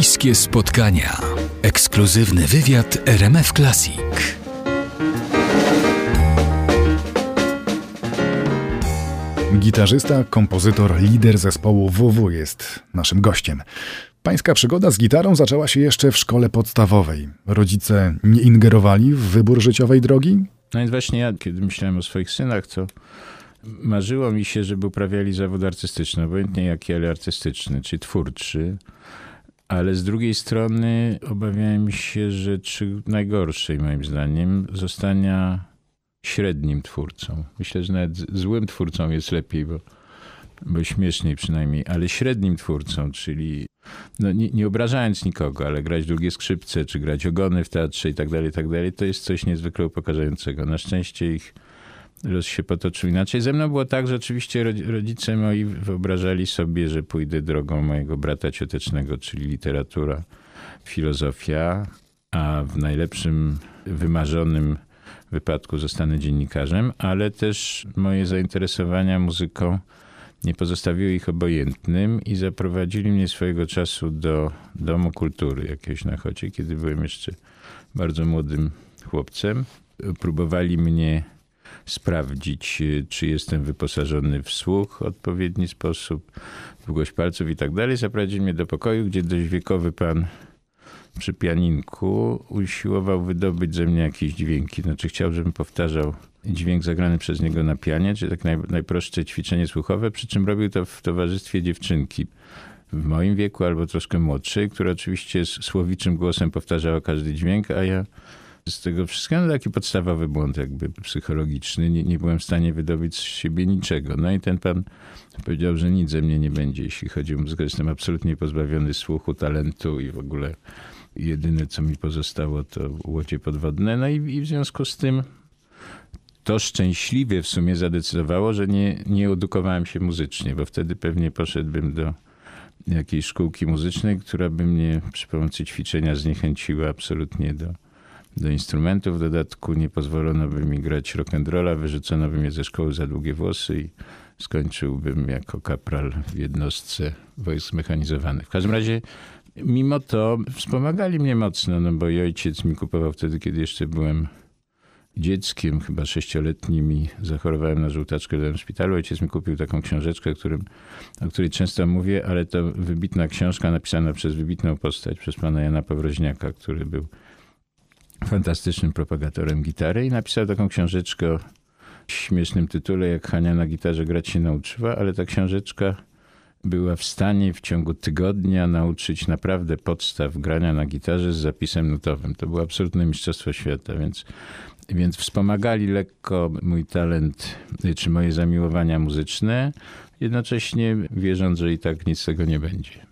Bliskie spotkania. Ekskluzywny wywiad RMF Classic. Gitarzysta, kompozytor, lider zespołu WW jest naszym gościem. Pańska przygoda z gitarą zaczęła się jeszcze w szkole podstawowej. Rodzice nie ingerowali w wybór życiowej drogi? No więc właśnie ja, kiedy myślałem o swoich synach, to marzyło mi się, żeby uprawiali zawód artystyczny, obojętnie jaki, ale artystyczny, czy twórczy. Ale z drugiej strony obawiałem się rzeczy najgorszej, moim zdaniem, zostania średnim twórcą. Myślę, że nawet złym twórcą jest lepiej, bo, bo śmieszniej przynajmniej, ale średnim twórcą, czyli no nie, nie, obrażając nikogo, ale grać drugie skrzypce, czy grać ogony w teatrze i tak dalej, tak dalej, to jest coś niezwykle upokarzającego. Na szczęście ich los się potoczył inaczej. Ze mną było tak, że oczywiście rodzice moi wyobrażali sobie, że pójdę drogą mojego brata ciotecznego, czyli literatura, filozofia, a w najlepszym, wymarzonym wypadku zostanę dziennikarzem, ale też moje zainteresowania muzyką nie pozostawiły ich obojętnym i zaprowadzili mnie swojego czasu do Domu Kultury jakiegoś na Chocie, kiedy byłem jeszcze bardzo młodym chłopcem. Próbowali mnie sprawdzić, czy jestem wyposażony w słuch w odpowiedni sposób, długość palców i tak dalej. Zaprowadzili mnie do pokoju, gdzie dość wiekowy pan przy pianinku usiłował wydobyć ze mnie jakieś dźwięki. Znaczy chciał, żebym powtarzał dźwięk zagrany przez niego na pianie, czyli tak naj, najprostsze ćwiczenie słuchowe, przy czym robił to w towarzystwie dziewczynki w moim wieku albo troszkę młodszej, która oczywiście z słowiczym głosem powtarzała każdy dźwięk, a ja z tego wszystkiego no taki podstawowy błąd jakby psychologiczny. Nie, nie byłem w stanie wydobyć z siebie niczego. No i ten pan powiedział, że nic ze mnie nie będzie, jeśli chodzi o muzykę. Jestem absolutnie pozbawiony słuchu, talentu i w ogóle jedyne, co mi pozostało, to łodzie podwodne. No i, i w związku z tym to szczęśliwie w sumie zadecydowało, że nie, nie edukowałem się muzycznie, bo wtedy pewnie poszedłbym do jakiejś szkółki muzycznej, która by mnie przy pomocy ćwiczenia zniechęciła absolutnie do, do instrumentów. W dodatku nie pozwolono by mi grać rock'n'rolla, wyrzucono by mnie ze szkoły za długie włosy i skończyłbym jako kapral w jednostce wojsk zmechanizowanych. W każdym razie Mimo to wspomagali mnie mocno, no bo i ojciec mi kupował wtedy, kiedy jeszcze byłem dzieckiem, chyba sześcioletnim i zachorowałem na żółtaczkę w szpitalu. Ojciec mi kupił taką książeczkę, którym, o której często mówię, ale to wybitna książka napisana przez wybitną postać, przez pana Jana Powroźniaka, który był fantastycznym propagatorem gitary i napisał taką książeczkę o śmiesznym tytule, jak Hania na gitarze grać się nauczyła, ale ta książeczka była w stanie w ciągu tygodnia nauczyć naprawdę podstaw grania na gitarze z zapisem nutowym. To było absolutne mistrzostwo świata, więc, więc wspomagali lekko mój talent czy moje zamiłowania muzyczne, jednocześnie wierząc, że i tak nic z tego nie będzie.